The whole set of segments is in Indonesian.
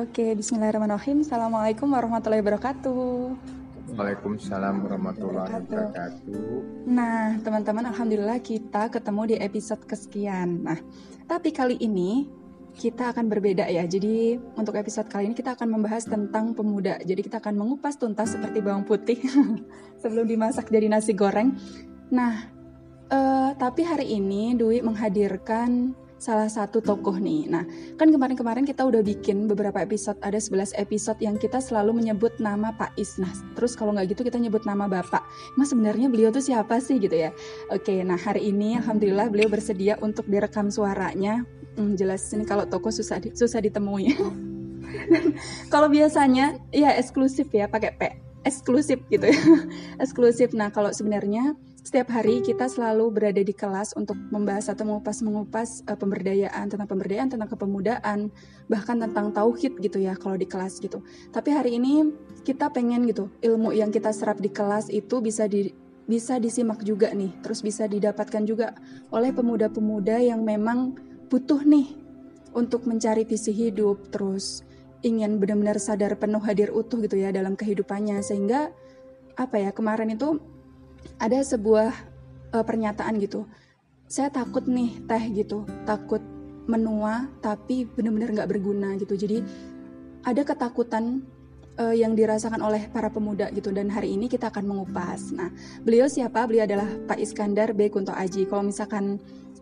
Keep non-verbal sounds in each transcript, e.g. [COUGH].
Oke, bismillahirrahmanirrahim. Assalamualaikum warahmatullahi wabarakatuh. Waalaikumsalam warahmatullahi wabarakatuh. Nah, teman-teman, alhamdulillah kita ketemu di episode kesekian. Nah, tapi kali ini kita akan berbeda ya. Jadi, untuk episode kali ini kita akan membahas tentang pemuda. Jadi, kita akan mengupas tuntas seperti bawang putih [LAUGHS] sebelum dimasak jadi nasi goreng. Nah, uh, tapi hari ini Dwi menghadirkan salah satu tokoh nih. Nah, kan kemarin-kemarin kita udah bikin beberapa episode, ada 11 episode yang kita selalu menyebut nama Pak Isnas. Terus kalau nggak gitu kita nyebut nama Bapak. Mas sebenarnya beliau tuh siapa sih gitu ya? Oke, nah hari ini Alhamdulillah beliau bersedia untuk direkam suaranya. Hmm, jelas ini kalau tokoh susah di, susah ditemui. [LAUGHS] kalau biasanya ya eksklusif ya pakai P eksklusif gitu ya [LAUGHS] eksklusif nah kalau sebenarnya setiap hari kita selalu berada di kelas untuk membahas atau mengupas-mengupas uh, pemberdayaan tentang pemberdayaan tentang kepemudaan bahkan tentang tauhid gitu ya kalau di kelas gitu. Tapi hari ini kita pengen gitu ilmu yang kita serap di kelas itu bisa di bisa disimak juga nih terus bisa didapatkan juga oleh pemuda-pemuda yang memang butuh nih untuk mencari visi hidup terus ingin benar-benar sadar penuh hadir utuh gitu ya dalam kehidupannya. Sehingga apa ya kemarin itu ada sebuah uh, pernyataan gitu. Saya takut nih teh gitu. Takut menua tapi benar-benar nggak berguna gitu. Jadi ada ketakutan uh, yang dirasakan oleh para pemuda gitu. Dan hari ini kita akan mengupas. Nah beliau siapa? Beliau adalah Pak Iskandar B. Kunto Aji. Kalau misalkan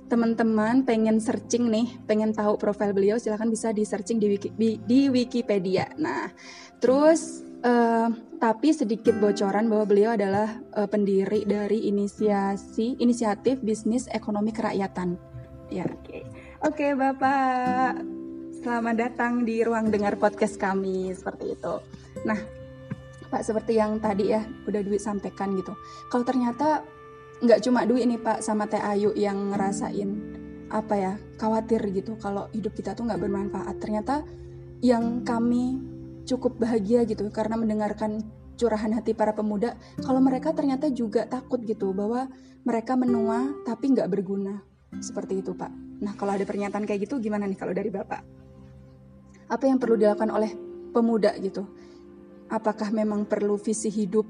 teman-teman pengen searching nih, pengen tahu profil beliau, silahkan bisa di searching di, Wiki, di, di Wikipedia. Nah, terus Uh, tapi sedikit bocoran bahwa beliau adalah uh, pendiri dari inisiasi inisiatif bisnis ekonomi kerakyatan. Ya, oke. Okay. Okay, Bapak. Selamat datang di ruang dengar podcast kami seperti itu. Nah, Pak seperti yang tadi ya udah duit sampaikan gitu. Kalau ternyata nggak cuma duit nih Pak sama Teh Ayu yang ngerasain apa ya khawatir gitu kalau hidup kita tuh nggak bermanfaat. Ternyata yang kami cukup bahagia gitu karena mendengarkan curahan hati para pemuda kalau mereka ternyata juga takut gitu bahwa mereka menua tapi nggak berguna. Seperti itu pak. Nah kalau ada pernyataan kayak gitu gimana nih kalau dari bapak? Apa yang perlu dilakukan oleh pemuda gitu? Apakah memang perlu visi hidup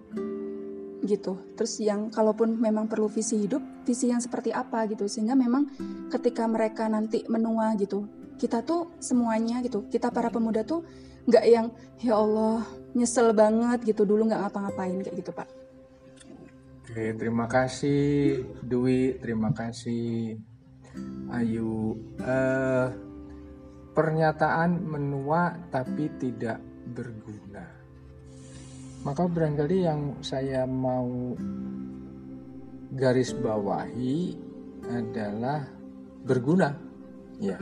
gitu? Terus yang kalaupun memang perlu visi hidup visi yang seperti apa gitu? Sehingga memang ketika mereka nanti menua gitu kita tuh semuanya gitu kita para pemuda tuh nggak yang ya Allah nyesel banget gitu. Dulu nggak ngapa-ngapain kayak gitu pak. Oke terima kasih Dwi. Terima kasih Ayu. Uh, pernyataan menua tapi tidak berguna. Maka barangkali yang saya mau garis bawahi adalah berguna. Ya.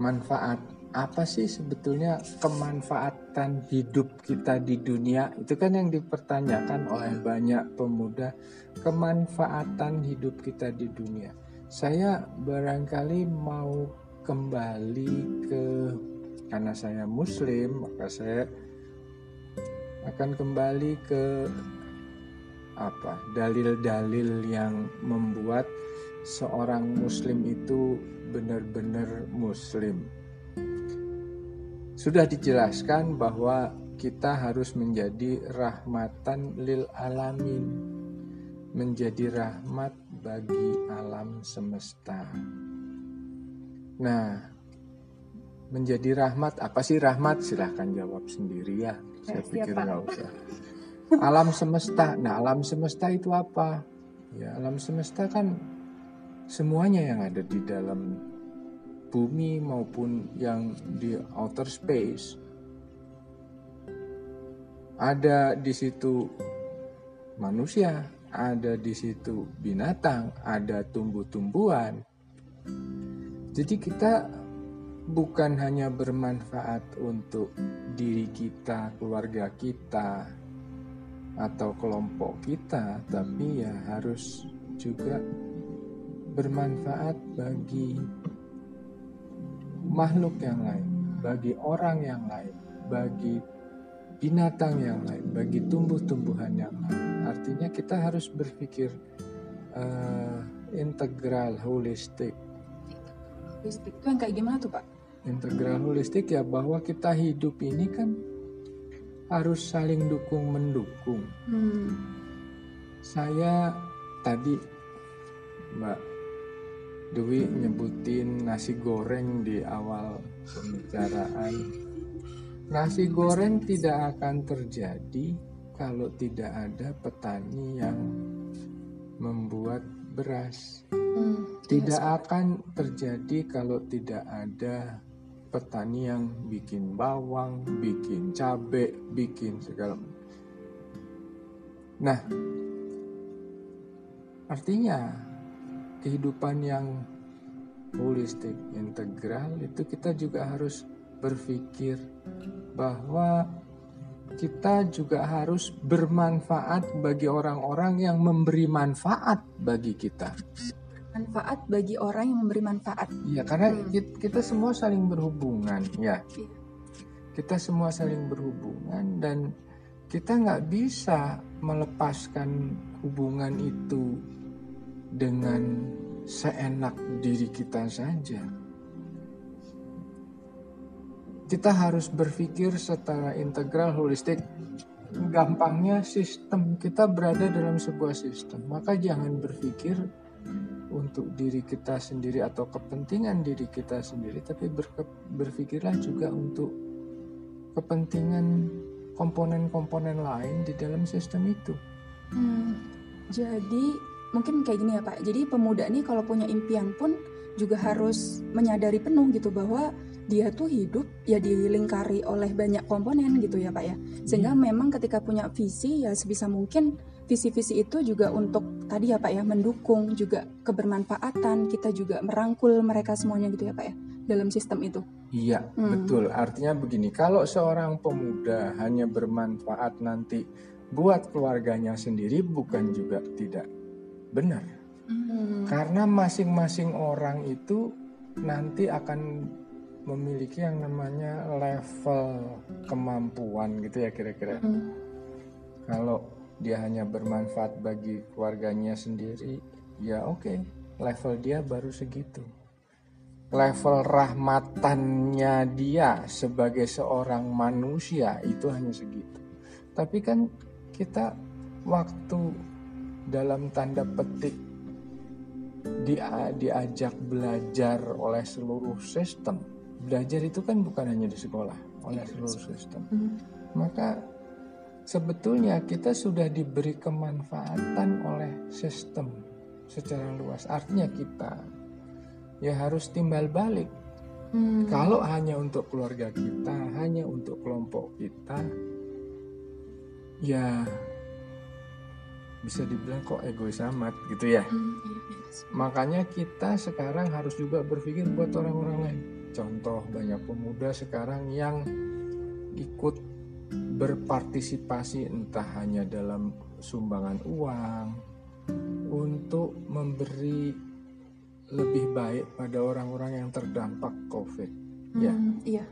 Manfaat apa sih sebetulnya kemanfaatan hidup kita di dunia? Itu kan yang dipertanyakan oleh banyak pemuda kemanfaatan hidup kita di dunia. Saya barangkali mau kembali ke karena saya muslim maka saya akan kembali ke apa? Dalil-dalil yang membuat seorang muslim itu benar-benar muslim sudah dijelaskan bahwa kita harus menjadi rahmatan lil alamin, menjadi rahmat bagi alam semesta. Nah, menjadi rahmat apa sih rahmat? Silahkan jawab sendiri ya. Saya eh, pikir nggak usah. Alam semesta. Nah, alam semesta itu apa? Ya, alam semesta kan semuanya yang ada di dalam bumi maupun yang di outer space. Ada di situ manusia, ada di situ binatang, ada tumbuh-tumbuhan. Jadi kita bukan hanya bermanfaat untuk diri kita, keluarga kita, atau kelompok kita, tapi ya harus juga bermanfaat bagi makhluk yang lain, bagi orang yang lain, bagi binatang yang lain, bagi tumbuh-tumbuhan yang lain. Artinya kita harus berpikir uh, integral, holistik. Holistik itu yang kayak gimana tuh Pak? integral holistik ya bahwa kita hidup ini kan harus saling dukung mendukung. Hmm. Saya tadi Mbak Dewi nyebutin nasi goreng di awal pembicaraan. Nasi goreng tidak akan terjadi kalau tidak ada petani yang membuat beras. Hmm. Tidak akan terjadi kalau tidak ada petani yang bikin bawang, bikin cabai, bikin segala. Nah, artinya kehidupan yang holistik, integral itu kita juga harus berpikir bahwa kita juga harus bermanfaat bagi orang-orang yang memberi manfaat bagi kita. Manfaat bagi orang yang memberi manfaat. Iya, karena Hmm. kit- kita semua saling berhubungan, ya. Iya. Kita semua saling berhubungan dan kita nggak bisa melepaskan hubungan itu dengan seenak diri kita saja. Kita harus berpikir secara integral, holistik. Gampangnya sistem kita berada dalam sebuah sistem, maka jangan berpikir untuk diri kita sendiri atau kepentingan diri kita sendiri, tapi berpikirlah juga untuk kepentingan komponen-komponen lain di dalam sistem itu. Hmm, jadi mungkin kayak gini ya Pak. Jadi pemuda nih kalau punya impian pun juga harus menyadari penuh gitu bahwa dia tuh hidup ya dilingkari oleh banyak komponen gitu ya Pak ya. Sehingga Iya. memang ketika punya visi ya sebisa mungkin visi-visi itu juga untuk tadi ya Pak ya mendukung juga kebermanfaatan kita juga merangkul mereka semuanya gitu ya Pak ya dalam sistem itu. Iya, Hmm. betul. Artinya begini, kalau seorang pemuda hanya bermanfaat nanti buat keluarganya sendiri bukan juga tidak benar. Hmm. Karena masing-masing orang itu nanti akan memiliki yang namanya level kemampuan gitu ya kira-kira. Hmm. Kalau dia hanya bermanfaat bagi keluarganya sendiri, ya oke, level dia baru segitu. Level rahmatannya dia sebagai seorang manusia itu hanya segitu. Tapi kan kita waktu dalam tanda petik dia diajak belajar oleh seluruh sistem. Belajar itu kan bukan hanya di sekolah, oleh seluruh sistem Hmm. maka sebetulnya kita sudah diberi kemanfaatan oleh sistem secara luas. Artinya kita ya harus timbal balik. Hmm. Kalau hanya untuk keluarga kita, hanya untuk kelompok kita, ya bisa dibilang kok egois amat gitu ya. Hmm, iya, iya. Makanya kita sekarang harus juga berpikir buat orang-orang lain. Contoh banyak pemuda sekarang yang ikut berpartisipasi entah hanya dalam sumbangan uang untuk memberi lebih baik pada orang-orang yang terdampak COVID. Ya. Hmm, iya.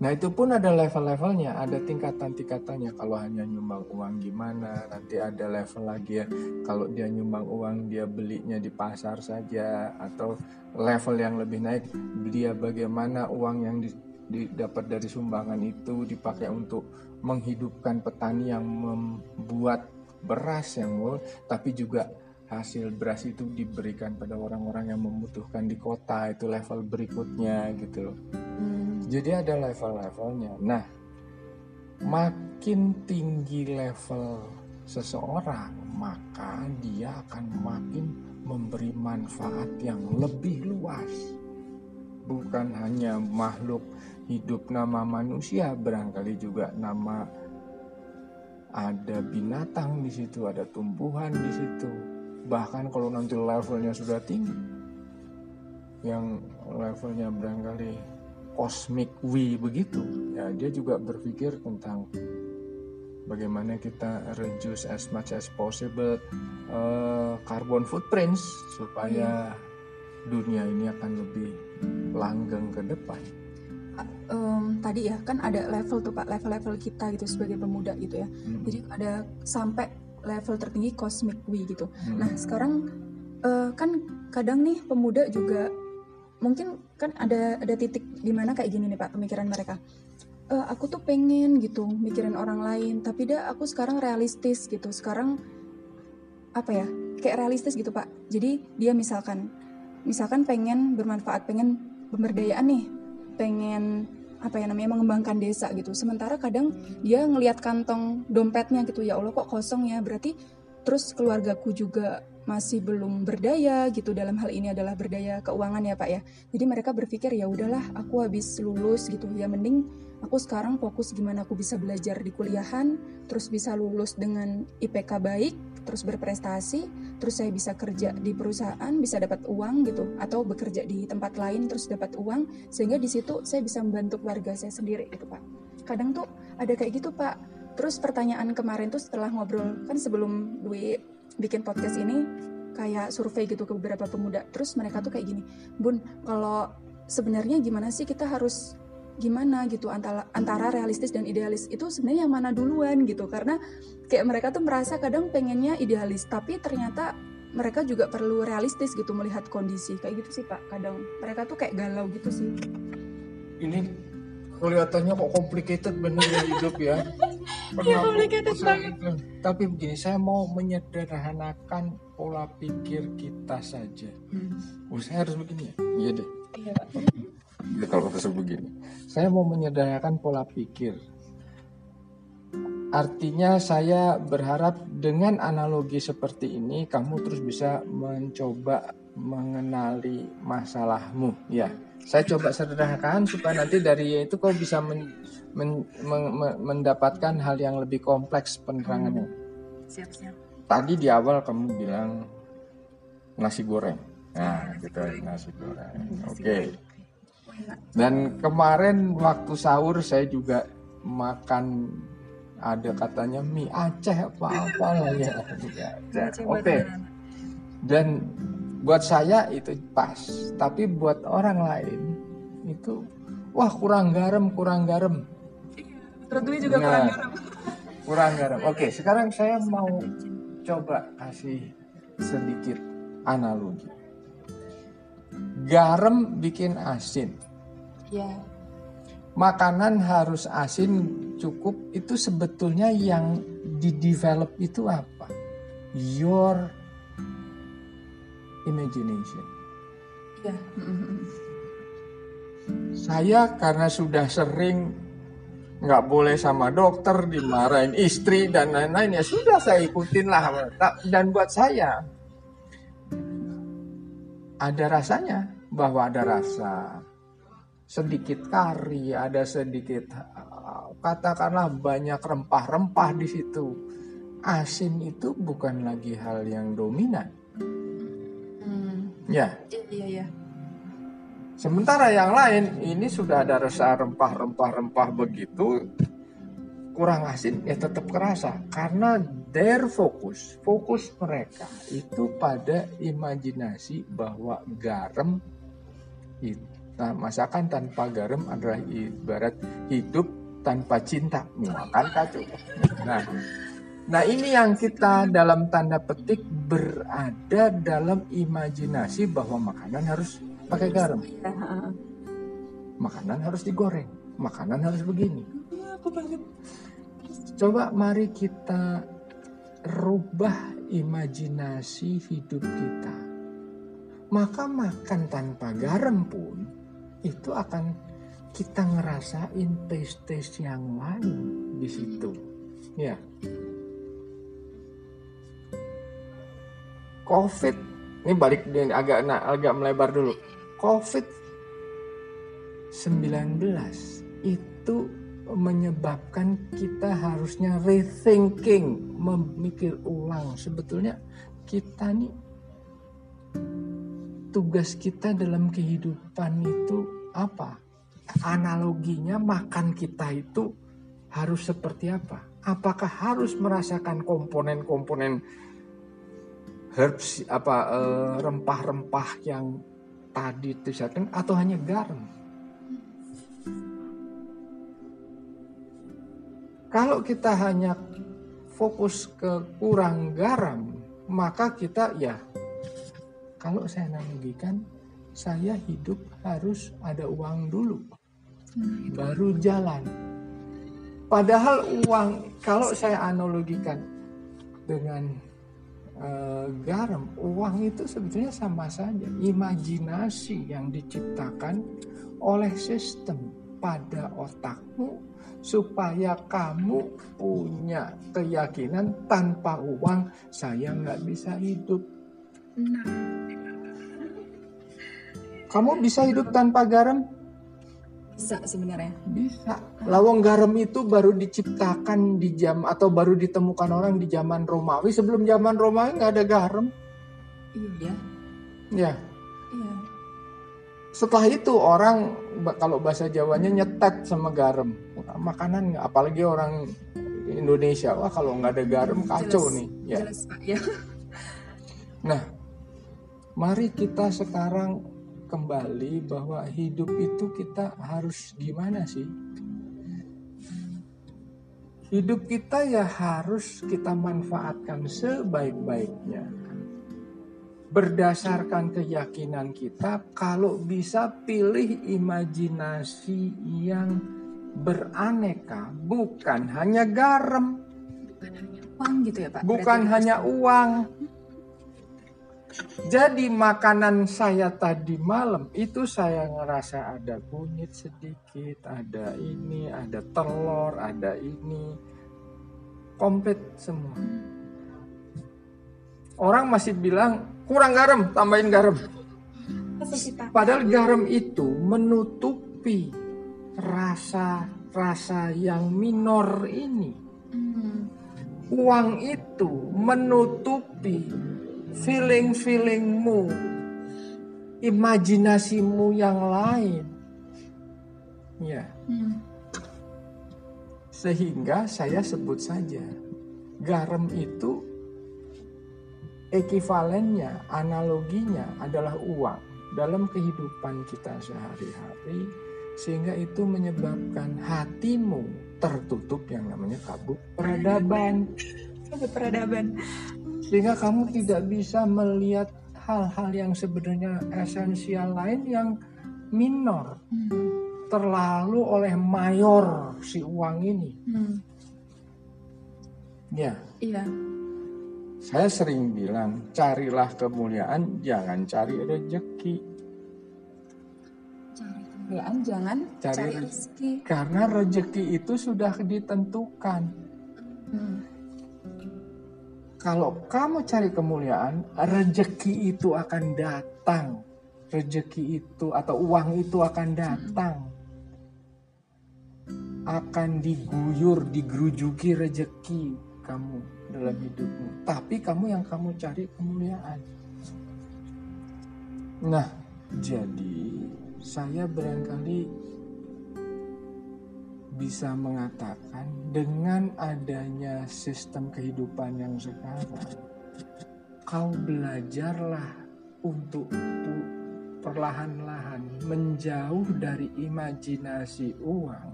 Nah itu pun ada level-levelnya, ada tingkatan-tingkatannya. Kalau hanya nyumbang uang gimana, nanti ada level lagi ya. Kalau dia nyumbang uang dia belinya di pasar saja, atau level yang lebih naik dia bagaimana uang yang di- didapat dari sumbangan itu dipakai untuk menghidupkan petani yang membuat beras yang mul, tapi juga hasil beras itu diberikan pada orang-orang yang membutuhkan di kota itu level berikutnya gitu loh. Hmm. Jadi ada level-levelnya. Nah, makin tinggi level seseorang, maka dia akan makin memberi manfaat yang lebih luas. Bukan hanya makhluk hidup nama manusia, barangkali juga nama ada binatang di situ, ada tumbuhan di situ. Bahkan kalau nanti levelnya sudah tinggi, yang levelnya barangkali cosmic we begitu ya dia juga berpikir tentang bagaimana kita reduce as much as possible eh, carbon footprints supaya dunia ini akan lebih langgeng ke depan Em, tadi ya kan ada level tuh pak level-level kita gitu sebagai pemuda gitu ya Hmm. jadi ada sampai level tertinggi cosmic we gitu Hmm. nah sekarang eh, kan kadang nih pemuda juga mungkin kan ada ada titik di mana kayak gini nih Pak pemikiran mereka. E, aku tuh pengen gitu mikirin orang lain, tapi dah aku sekarang realistis gitu. Sekarang apa ya? Kayak realistis gitu Pak. Jadi dia misalkan misalkan pengen bermanfaat, pengen pemberdayaan nih, pengen apa ya namanya mengembangkan desa gitu. Sementara kadang dia ngelihat kantong dompetnya gitu ya Allah kok kosong ya. Berarti terus keluargaku juga masih belum berdaya gitu dalam hal ini adalah berdaya keuangan ya Pak ya. Jadi mereka berpikir ya udahlah aku habis lulus gitu ya mending aku sekarang fokus gimana aku bisa belajar di kuliahan, terus bisa lulus dengan IPK baik, terus berprestasi, terus saya bisa kerja di perusahaan, bisa dapat uang gitu atau bekerja di tempat lain terus dapat uang sehingga di situ saya bisa membantu keluarga saya sendiri gitu Pak. Kadang tuh ada kayak gitu Pak. Terus pertanyaan kemarin tuh setelah ngobrol kan sebelum Dwi bikin podcast ini kayak survei gitu ke beberapa pemuda. Terus mereka tuh kayak gini, Bun, kalau sebenarnya gimana sih kita harus gimana gitu antara antara realistis dan idealis? Itu sebenarnya yang mana duluan gitu. Karena kayak mereka tuh merasa kadang pengennya idealis tapi ternyata mereka juga perlu realistis gitu melihat kondisi. Kayak gitu sih pak kadang. Mereka tuh kayak galau gitu sih. Ini kelihatannya kok complicated bener ya hidup ya Iya complicated banget tapi begini saya mau menyederhanakan pola pikir kita saja. Hmm. oh, saya harus begini ya? Iya deh. Iya pak. Ya, kalau begini. Saya mau menyederhanakan pola pikir. Artinya saya berharap dengan analogi seperti ini kamu terus bisa mencoba mengenali masalahmu. Ya. Saya coba sederhanakan supaya nanti dari itu kau bisa men, men, men, men, mendapatkan hal yang lebih kompleks penerangannya. siap-siap Tadi di awal kamu bilang nasi goreng. Nah, gitu nasi goreng. Oke. Dan kemarin waktu sahur saya juga makan ada katanya mie Aceh apa apa lah ya. Oke. Dan buat saya itu pas, tapi buat orang lain itu wah kurang garam, kurang garam. Dwi juga Nah, kurang garam [LAUGHS] Kurang garam. Oke, sekarang saya mau coba kasih sedikit analogi. Garam bikin asin. ya Makanan harus asin cukup itu sebetulnya yang di-develop itu apa? Your imagination. ya Saya karena sudah sering nggak boleh sama dokter, dimarahin istri dan lain-lain ya sudah saya ikutin lah. Dan buat saya ada rasanya bahwa ada rasa sedikit kari, ada sedikit uh, katakanlah banyak rempah-rempah di situ. Asin itu bukan lagi hal yang dominan. hmm. Ya, iya iya Sementara yang lain ini sudah ada rasa rempah-rempah-rempah begitu kurang asin ya tetap kerasa. Karena their fokus fokus mereka itu pada imajinasi bahwa garam nah, masakan tanpa garam adalah ibarat hidup tanpa cinta makan kacau nah nah ini yang kita dalam tanda petik berada dalam imajinasi bahwa makanan harus pakai garam ya heeh. makanan harus digoreng, makanan harus begini. aku banget Coba mari kita rubah imajinasi hidup kita. Maka makan tanpa garam pun itu akan kita ngerasain taste-taste yang lain di situ. Ya. Covid ini balik agak agak melebar dulu. Covid 19 itu menyebabkan kita harusnya rethinking, memikir ulang sebetulnya kita nih tugas kita dalam kehidupan itu apa? Analoginya makan kita itu harus seperti apa? Apakah harus merasakan komponen-komponen herbs apa eh, rempah-rempah yang tadi disebutkan atau hanya garam? Kalau kita hanya fokus ke kurang garam, maka kita ya kalau saya analogikan saya hidup harus ada uang dulu, baru jalan. Padahal uang, kalau saya analogikan dengan uh, garam, uang itu sebetulnya sama saja. Imajinasi yang diciptakan oleh sistem pada otakmu supaya kamu punya keyakinan tanpa uang saya nggak bisa hidup. Kamu bisa hidup tanpa garam? Bisa sebenarnya. Bisa. Lawang garam itu baru diciptakan di jam atau baru ditemukan orang di zaman Romawi. Sebelum zaman Romawi nggak ada garam. Iya. Ya. Iya. Setelah itu orang kalau bahasa Jawanya nyetet sama garam. Makanan nggak, apalagi orang Indonesia. Wah kalau nggak ada garam kacau jelas, nih. Ya. Jelas Pak ya. Nah, mari kita sekarang kembali bahwa hidup itu kita harus gimana sih? Hidup kita ya harus kita manfaatkan sebaik-baiknya. Berdasarkan keyakinan kita, kalau bisa pilih imajinasi yang beraneka, bukan hanya garam. Bukan hanya uang gitu ya Pak? Bukan hanya uang jadi makanan saya tadi malam itu saya ngerasa ada kunyit sedikit, ada ini, ada telur, ada ini. Komplit semua. Orang masih bilang kurang garam, tambahin garam. Padahal garam itu menutupi rasa-rasa yang minor ini. Hmm. Uang itu menutupi feeling-feelingmu, imajinasimu yang lain. Ya. Hmm. Sehingga saya sebut saja garam itu ekivalennya, analoginya adalah uang dalam kehidupan kita sehari-hari sehingga itu menyebabkan hatimu tertutup yang namanya kabut peradaban. Kabut peradaban sehingga kamu tidak bisa melihat hal-hal yang sebenarnya esensial lain yang minor hmm. terlalu oleh mayor si uang ini. Hmm. ya. Iya. Saya sering bilang carilah kemuliaan jangan cari rezeki cari kemuliaan jangan cari, cari rezeki. karena rezeki itu sudah ditentukan. Hmm kalau kamu cari kemuliaan, rezeki itu akan datang. Rezeki itu atau uang itu akan datang. Akan diguyur, digerujuki rezeki kamu dalam hidupmu. Tapi kamu yang kamu cari kemuliaan. Nah, jadi saya barangkali bisa mengatakan dengan adanya sistem kehidupan yang sekarang, kau belajarlah untuk perlahan-lahan menjauh dari imajinasi uang,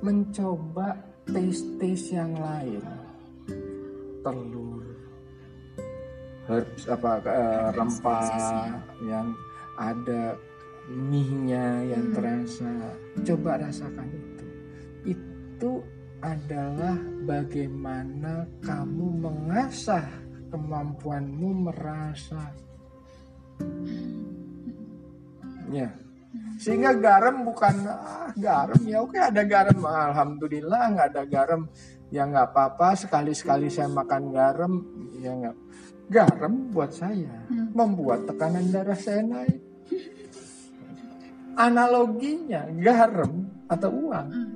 mencoba tes-tes yang lain, telur, herbs apa uh, rempah yang ada mihnya yang hmm. terasa coba rasakan itu. Itu adalah bagaimana kamu mengasah kemampuanmu merasa. Ya. Sehingga garam bukan ah, garam ya oke ada garam. Alhamdulillah nggak ada garam. Ya nggak apa-apa sekali-sekali saya makan garam. Ya nggak. Garam buat saya hmm. membuat tekanan darah saya naik analoginya garam atau uang hmm.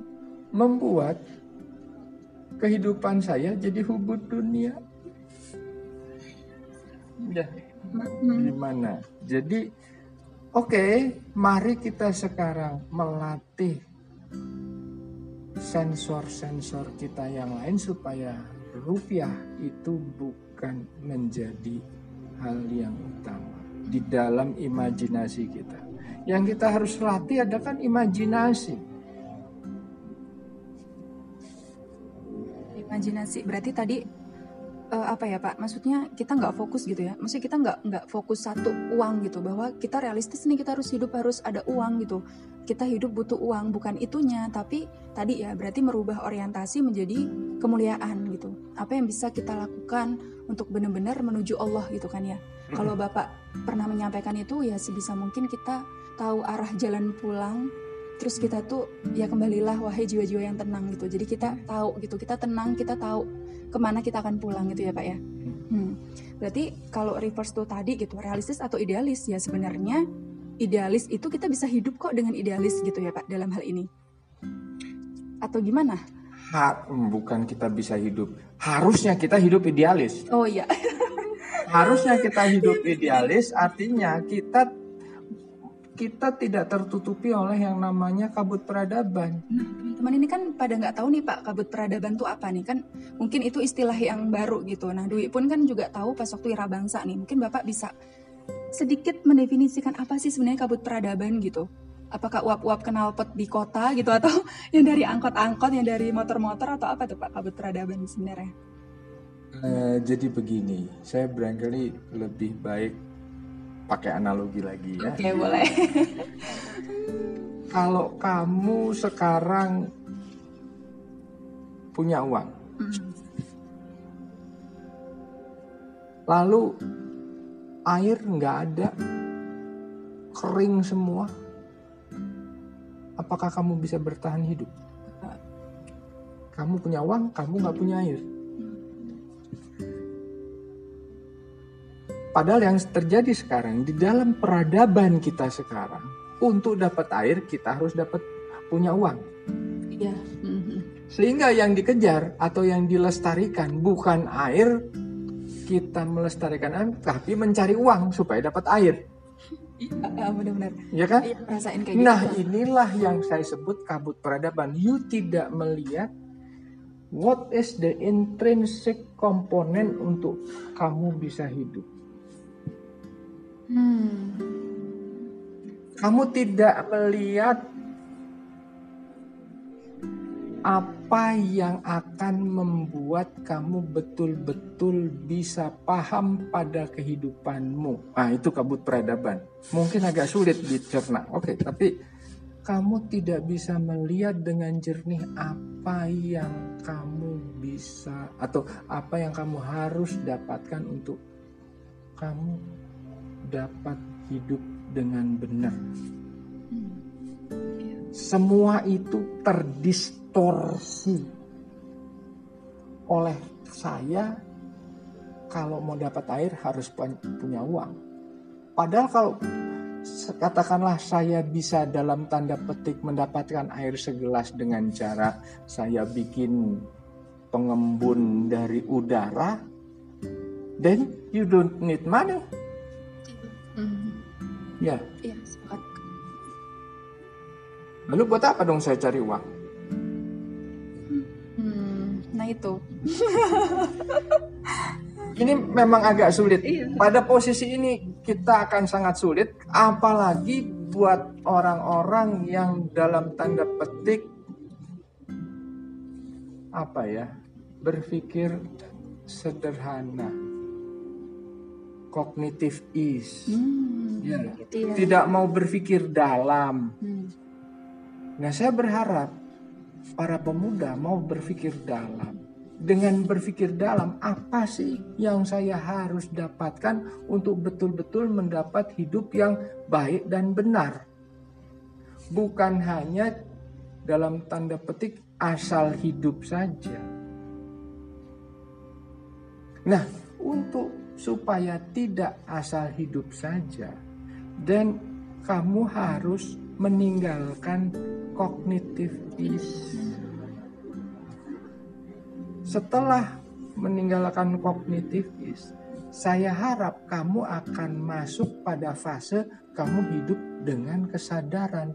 membuat kehidupan saya jadi hubud dunia. Ya, gimana? Jadi, oke, okay, mari kita sekarang melatih sensor-sensor kita yang lain supaya rupiah itu bukan menjadi hal yang utama di dalam imajinasi kita. Yang kita harus latih adalah kan imajinasi. Imajinasi berarti tadi uh, apa ya Pak? Maksudnya kita nggak fokus gitu ya. Maksudnya kita nggak nggak fokus satu uang gitu bahwa kita realistis nih kita harus hidup harus ada uang gitu. Kita hidup butuh uang bukan itunya, tapi tadi ya berarti merubah orientasi menjadi kemuliaan gitu. Apa yang bisa kita lakukan untuk benar-benar menuju Allah gitu kan ya. Kalau Bapak pernah menyampaikan itu ya sebisa mungkin kita tahu arah jalan pulang terus kita tuh ya kembalilah wahai jiwa-jiwa yang tenang gitu. Jadi kita tahu gitu. Kita tenang kita tahu ke mana kita akan pulang gitu ya pak ya? Hmm. berarti kalau reverse tuh tadi gitu realistis atau idealis? Ya sebenarnya idealis itu kita bisa hidup kok dengan idealis gitu ya pak dalam hal ini. Atau gimana? Ha, bukan kita bisa hidup. Harusnya kita hidup idealis. Oh iya. Harusnya kita hidup idealis artinya kita kita tidak tertutupi oleh yang namanya kabut peradaban. Nah, teman-teman ini kan pada nggak tahu nih Pak, kabut peradaban itu apa nih? Kan mungkin itu istilah yang baru gitu. Nah, Dwi pun kan juga tahu pas waktu Ira Bangsa nih. Mungkin Bapak bisa sedikit mendefinisikan apa sih sebenarnya kabut peradaban gitu? Apakah uap-uap knalpot di kota gitu [LAUGHS] atau yang dari angkot-angkot, yang dari motor-motor atau apa tuh Pak kabut peradaban sebenarnya? Uh, jadi begini, saya barangkali lebih baik pakai analogi lagi ya. Oke, okay, boleh. [LAUGHS] Kalau kamu sekarang punya uang. Hmm. Lalu air nggak ada, kering semua. Apakah kamu bisa bertahan hidup? Kamu punya uang, kamu nggak punya air. Padahal yang terjadi sekarang di dalam peradaban kita sekarang, untuk dapat air kita harus dapat punya uang. Iya. Sehingga yang dikejar atau yang dilestarikan bukan air, kita melestarikan air, tapi mencari uang supaya dapat air. Iya, benar-benar. Ya kan? Iya, kayak nah, gitu. inilah yang saya sebut kabut peradaban. You tidak melihat what is the intrinsic component untuk kamu bisa hidup. Kamu tidak melihat apa yang akan membuat kamu betul-betul bisa paham pada kehidupanmu. Ah, itu kabut peradaban. Mungkin agak sulit dicerna. Oke, tapi kamu tidak bisa melihat dengan jernih apa yang kamu bisa atau apa yang kamu harus dapatkan untuk kamu dapat hidup dengan benar. Semua itu terdistorsi oleh saya kalau mau dapat air harus punya uang. Padahal kalau katakanlah saya bisa dalam tanda petik mendapatkan air segelas dengan cara saya bikin pengembun dari udara, then you don't need money Hmm. Ya. Iya, sepakat. Lalu buat apa dong saya cari uang? Hmm, nah itu. ini memang agak sulit. Iya. Pada posisi ini kita akan sangat sulit, apalagi buat orang-orang yang dalam tanda petik apa ya berpikir sederhana kognitif is. Hmm, ya. Gitu ya. Tidak mau berpikir dalam. Hmm. Nah, saya berharap para pemuda mau berpikir dalam. Dengan berpikir dalam, apa sih yang saya harus dapatkan untuk betul-betul mendapat hidup yang baik dan benar? Bukan hanya dalam tanda petik asal hidup saja. Nah, untuk supaya tidak asal hidup saja dan kamu harus meninggalkan kognitif. Setelah meninggalkan kognitif saya harap kamu akan masuk pada fase kamu hidup dengan kesadaran.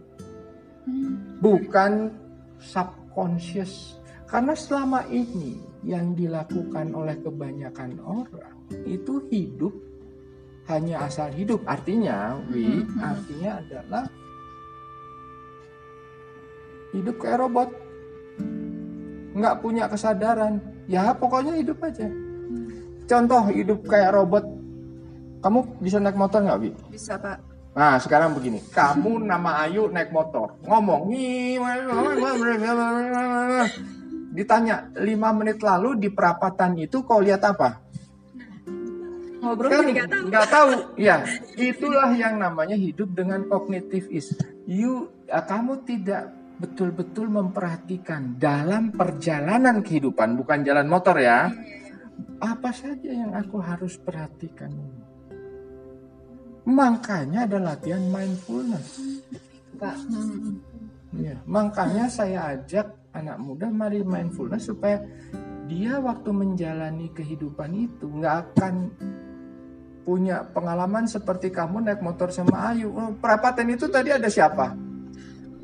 Bukan subconscious. Karena selama ini yang dilakukan oleh kebanyakan orang itu hidup hanya asal hidup artinya wi mm-hmm. artinya adalah hidup kayak robot nggak punya kesadaran ya pokoknya hidup aja contoh hidup kayak robot. Kamu bisa naik motor nggak, Bi? Bisa, Pak. Nah, sekarang begini. Kamu nama Ayu naik motor. Ngomong. Ditanya, lima menit lalu di perapatan itu kau lihat apa? Ngobrol kan nggak tahu. nggak tahu. Ya itulah yang namanya hidup dengan kognitif is. You ya, kamu tidak betul-betul memperhatikan dalam perjalanan kehidupan bukan jalan motor ya. Apa saja yang aku harus perhatikan? Makanya ada latihan mindfulness. Pak. Ya, makanya saya ajak anak muda mari mindfulness supaya dia waktu menjalani kehidupan itu nggak akan punya pengalaman seperti kamu naik motor sama Ayu. Oh, perapatan itu tadi ada siapa?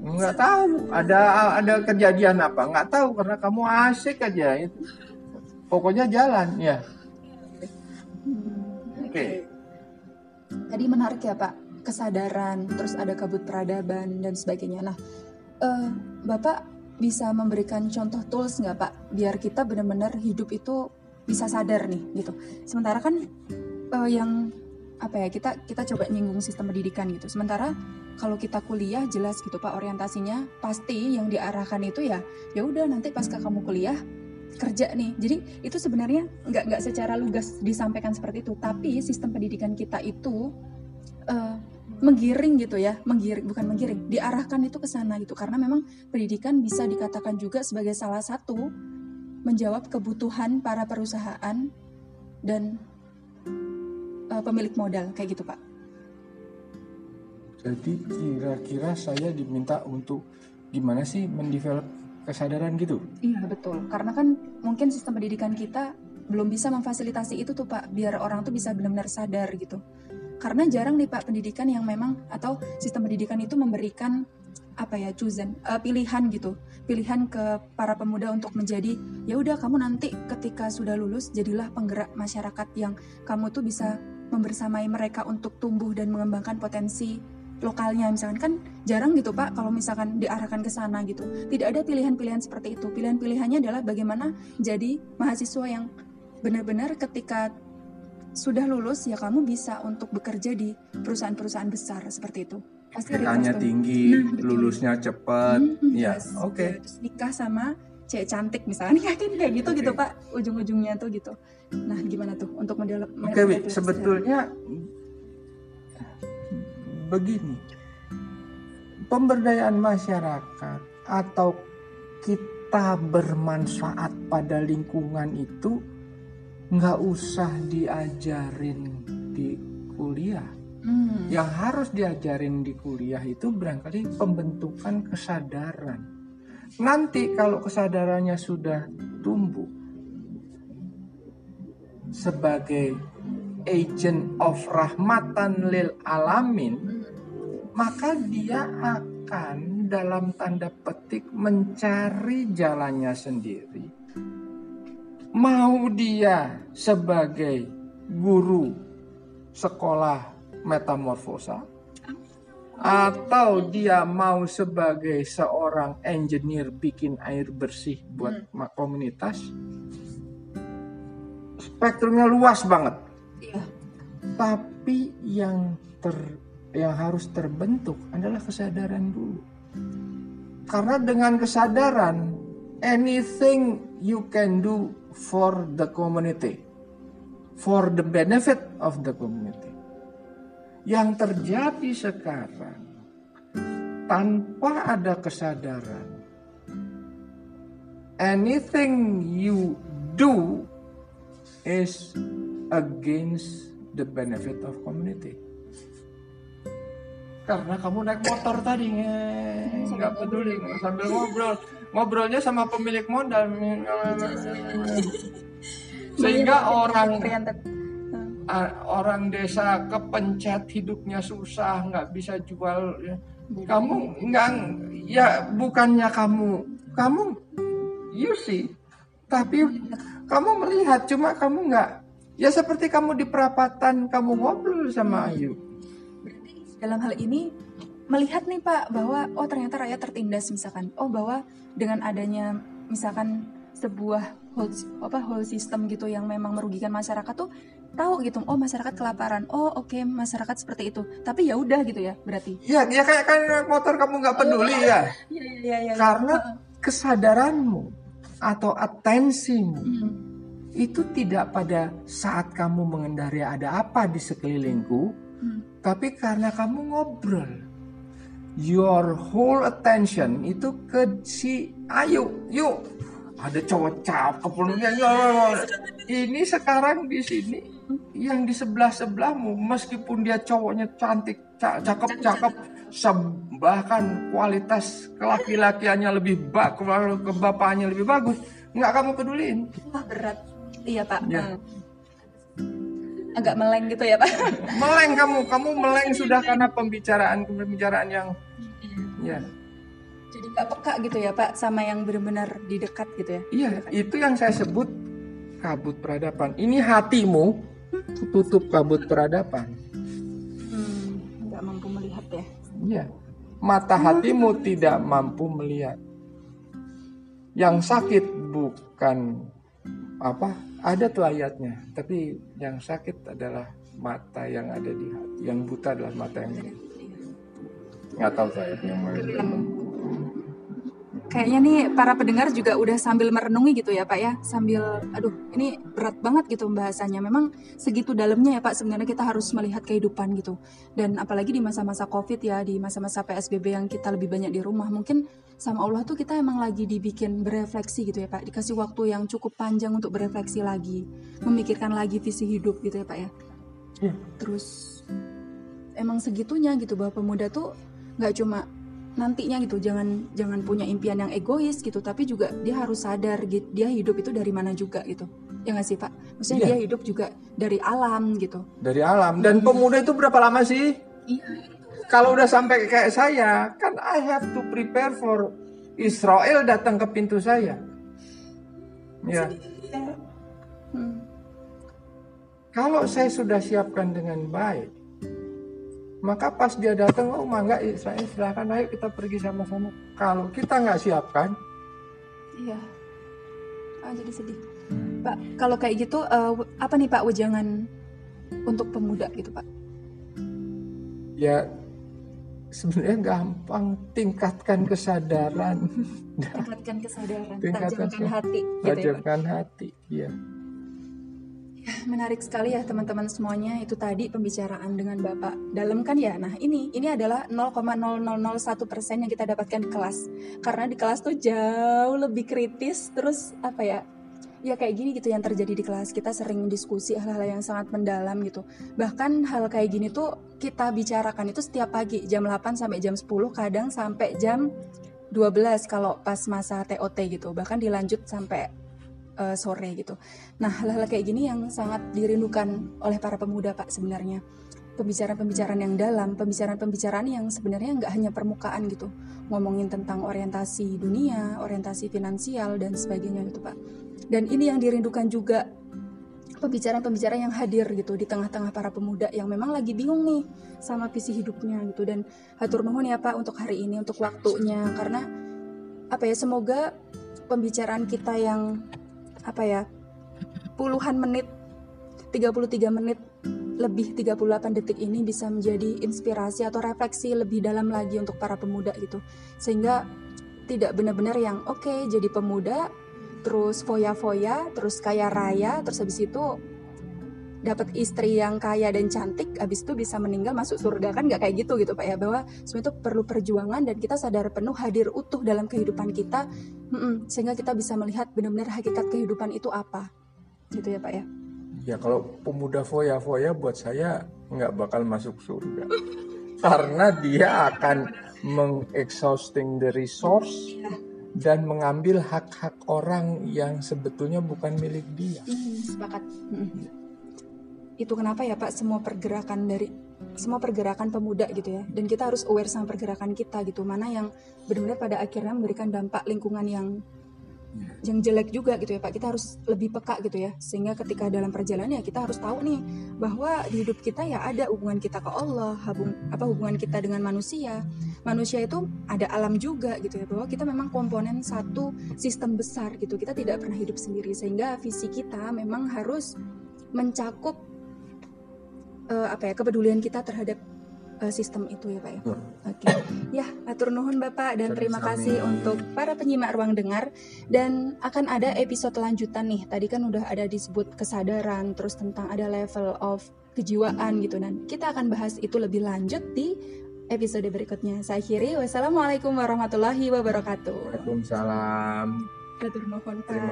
Nggak tahu. Ada ada kejadian apa? Nggak tahu karena kamu asik aja itu. Pokoknya jalan ya. Oke. Tadi menarik ya Pak, kesadaran, terus ada kabut peradaban dan sebagainya. Nah, eh, Bapak bisa memberikan contoh tools nggak Pak, biar kita benar-benar hidup itu bisa sadar nih gitu. Sementara kan eh, yang apa ya kita kita coba nyinggung sistem pendidikan gitu. Sementara kalau kita kuliah jelas gitu Pak orientasinya pasti yang diarahkan itu ya ya udah nanti pas kamu kuliah kerja nih. Jadi itu sebenarnya nggak nggak secara lugas disampaikan seperti itu, tapi sistem pendidikan kita itu eh, menggiring gitu ya, menggiring bukan menggiring, diarahkan itu ke sana gitu karena memang pendidikan bisa dikatakan juga sebagai salah satu menjawab kebutuhan para perusahaan dan eh, pemilik modal kayak gitu Pak. Jadi kira-kira saya diminta untuk gimana sih mendevelop kesadaran gitu? Iya betul, karena kan mungkin sistem pendidikan kita belum bisa memfasilitasi itu tuh Pak, biar orang tuh bisa benar-benar sadar gitu. Karena jarang nih Pak pendidikan yang memang atau sistem pendidikan itu memberikan apa ya chosen eh, pilihan gitu, pilihan ke para pemuda untuk menjadi ya udah kamu nanti ketika sudah lulus jadilah penggerak masyarakat yang kamu tuh bisa membersamai mereka untuk tumbuh dan mengembangkan potensi lokalnya misalkan kan jarang gitu Pak kalau misalkan diarahkan ke sana gitu. Tidak ada pilihan-pilihan seperti itu. Pilihan-pilihannya adalah bagaimana jadi mahasiswa yang benar-benar ketika sudah lulus ya kamu bisa untuk bekerja di perusahaan-perusahaan besar seperti itu. Pasti tinggi, Nah, betul. lulusnya cepat. Hmm, ya, yes. oke. Terus nikah sama cewek cantik misalnya [LAUGHS] kan kayak gitu gitu Oke. Pak ujung-ujungnya tuh gitu. Nah gimana tuh untuk model Oke, Wi, sebetulnya begini. Pemberdayaan masyarakat atau kita bermanfaat pada lingkungan itu nggak usah diajarin di kuliah. Hmm, Yang harus diajarin di kuliah itu barangkali pembentukan kesadaran. Nanti kalau kesadarannya sudah tumbuh sebagai agent of rahmatan lil alamin, maka dia akan dalam tanda petik mencari jalannya sendiri. Mau dia sebagai guru sekolah metamorfosa atau dia mau sebagai seorang engineer bikin air bersih buat ma- komunitas? Spektrumnya luas banget. Iya. tapi yang ter yang harus terbentuk adalah kesadaran dulu. Karena dengan kesadaran anything you can do for the community for the benefit of the community yang terjadi sekarang tanpa ada kesadaran anything you do is against the benefit of community. Karena kamu naik motor tadi nggak peduli sambil ngobrol. Ngobrolnya sama pemilik modal sehingga orang Oriented. a- orang desa kepencet hidupnya susah nggak bisa jual ya. kamu nggak ya bukannya kamu kamu you see tapi kamu melihat cuma kamu nggak ya seperti kamu di perapatan kamu ngobrol sama Ayu. Dalam hal ini melihat nih Pak bahwa oh ternyata rakyat tertindas misalkan. Oh bahwa dengan adanya misalkan sebuah whole apa whole system gitu yang memang merugikan masyarakat tuh tahu gitu oh masyarakat kelaparan oh oke okay, masyarakat seperti itu. Tapi ya udah gitu ya berarti. Ya ya kayak kayak motor kamu nggak peduli oh, ya. Iya, iya, iya, karena kesadaranmu atau atensimu hmm. itu tidak pada saat kamu mengendari ada apa di sekelilingku hmm. tapi karena kamu ngobrol. Your whole attention itu ke si ayo yuk ada cowok cakep ini sekarang di sini yang di sebelah sebelahmu meskipun dia cowoknya cantik cakep cakep bahkan kualitas kelaki-lakiannya lebih bagus ke bapaknya lebih bagus nggak kamu peduliin. Wah, berat. Iya pak. Ya. agak meleng gitu ya pak. Meleng kamu. Kamu meleng sudah karena pembicaraan pembicaraan yang ya. jadi nggak peka gitu ya pak sama yang benar-benar di dekat gitu ya iya itu yang saya sebut kabut peradaban ini hatimu tutup kabut peradaban. Hmm, nggak mampu melihat ya? Iya, mata hatimu tidak mampu melihat. Yang sakit bukan apa? Ada tuh ayatnya, tapi yang sakit adalah mata yang ada di hati. Yang buta adalah mata yang nggak tahu saya yang mana kayaknya nih para pendengar juga udah sambil merenungi gitu ya Pak ya. Sambil aduh ini berat banget gitu pembahasannya. Memang segitu dalamnya ya Pak sebenarnya kita harus melihat kehidupan gitu. Dan apalagi di masa-masa COVID ya di masa-masa PSBB yang kita lebih banyak di rumah mungkin sama Allah tuh kita emang lagi dibikin berefleksi gitu ya Pak. Dikasih waktu yang cukup panjang untuk berefleksi lagi memikirkan lagi visi hidup gitu ya Pak ya. Hmm. terus emang segitunya gitu bahwa pemuda tuh nggak cuma nantinya gitu jangan jangan punya impian yang egois gitu tapi juga dia harus sadar gitu, dia hidup itu dari mana juga gitu. Ya nggak sih pak? Maksudnya iya. dia hidup juga dari alam gitu. Dari alam. Dan pemuda itu berapa lama sih? Iya. Kalau udah sampai kayak saya kan I have to prepare for Israel datang ke pintu saya. Ya hmm. kalau saya sudah siapkan dengan baik maka pas dia datang, oh mangga Israel silahkan ayo kita pergi sama-sama. Kalau kita nggak siapkan, iya, ah, jadi sedih. Pak, kalau kayak gitu uh, apa nih Pak wejangan untuk pemuda gitu Pak? Ya sebenarnya gampang tingkatkan kesadaran. [LAUGHS] Tingkatkan kesadaran, tingkatkan tajamkan hati. Gitu ya, tajamkan ya, hati, Menarik sekali ya teman-teman semuanya itu tadi pembicaraan dengan Bapak dalam kan ya. Nah ini ini adalah 0,0001 persen yang kita dapatkan di kelas. Karena di kelas tuh jauh lebih kritis. Terus apa ya? Ya kayak gini gitu yang terjadi di kelas. Kita sering diskusi hal-hal yang sangat mendalam gitu. Bahkan hal kayak gini tuh kita bicarakan itu setiap pagi jam 8 sampai jam 10 kadang sampai jam 12 kalau pas masa TOT gitu. Bahkan dilanjut sampai uh, sore gitu. Nah, hal-hal kayak gini yang sangat dirindukan oleh para pemuda Pak sebenarnya. Pembicaraan-pembicaraan yang dalam, pembicaraan-pembicaraan yang sebenarnya nggak hanya permukaan gitu. Ngomongin tentang orientasi dunia, orientasi finansial, dan sebagainya gitu Pak. Dan ini yang dirindukan juga pembicaraan-pembicaraan yang hadir gitu di tengah-tengah para pemuda yang memang lagi bingung nih sama visi hidupnya gitu dan hatur nuhun ya Pak untuk hari ini untuk waktunya karena apa ya semoga pembicaraan kita yang apa ya puluhan menit 33 menit lebih 38 detik ini bisa menjadi inspirasi atau refleksi lebih dalam lagi untuk para pemuda gitu. Sehingga tidak benar-benar yang oke okay, jadi pemuda terus foya-foya terus kaya raya terus habis itu dapat istri yang kaya dan cantik habis itu bisa meninggal masuk surga. Kan nggak kayak gitu gitu pak ya bahwa semua itu perlu perjuangan dan kita sadar penuh hadir utuh dalam kehidupan kita. Mm sehingga kita bisa melihat benar-benar hakikat kehidupan itu apa. Gitu ya pak ya. Ya kalau pemuda foya-foya buat saya nggak bakal masuk surga. [LAUGHS] Karena dia akan mengexhausting the resource dan mengambil hak-hak orang yang sebetulnya bukan milik dia. Hmm, sepakat. Itu kenapa ya Pak? Semua pergerakan dari semua pergerakan pemuda gitu ya. Dan kita harus aware sama pergerakan kita gitu. Mana yang benar-benar pada akhirnya memberikan dampak lingkungan yang yang jelek juga gitu ya Pak. Kita harus lebih peka gitu ya. Sehingga ketika dalam perjalanan ya kita harus tahu nih bahwa di hidup kita ya ada hubungan kita ke Allah hubung, apa hubungan kita dengan manusia. Manusia itu ada alam juga gitu ya bahwa kita memang komponen satu sistem besar gitu. Kita tidak pernah hidup sendiri. Sehingga visi kita memang harus mencakup uh, apa ya kepedulian kita terhadap uh, sistem itu ya Pak ya. Oke. Okay. Ya, atur nuhun Bapak dan terima kasih untuk para penyimak ruang dengar dan akan ada episode lanjutan nih. Tadi kan udah ada disebut kesadaran terus tentang ada level of kejiwaan gitu dan kita akan bahas itu lebih lanjut di episode berikutnya. Saya akhiri. Wassalamualaikum warahmatullahi wabarakatuh. Waalaikumsalam. Terima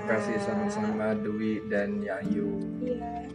kasih sama-sama Dwi dan Yayu. Iya.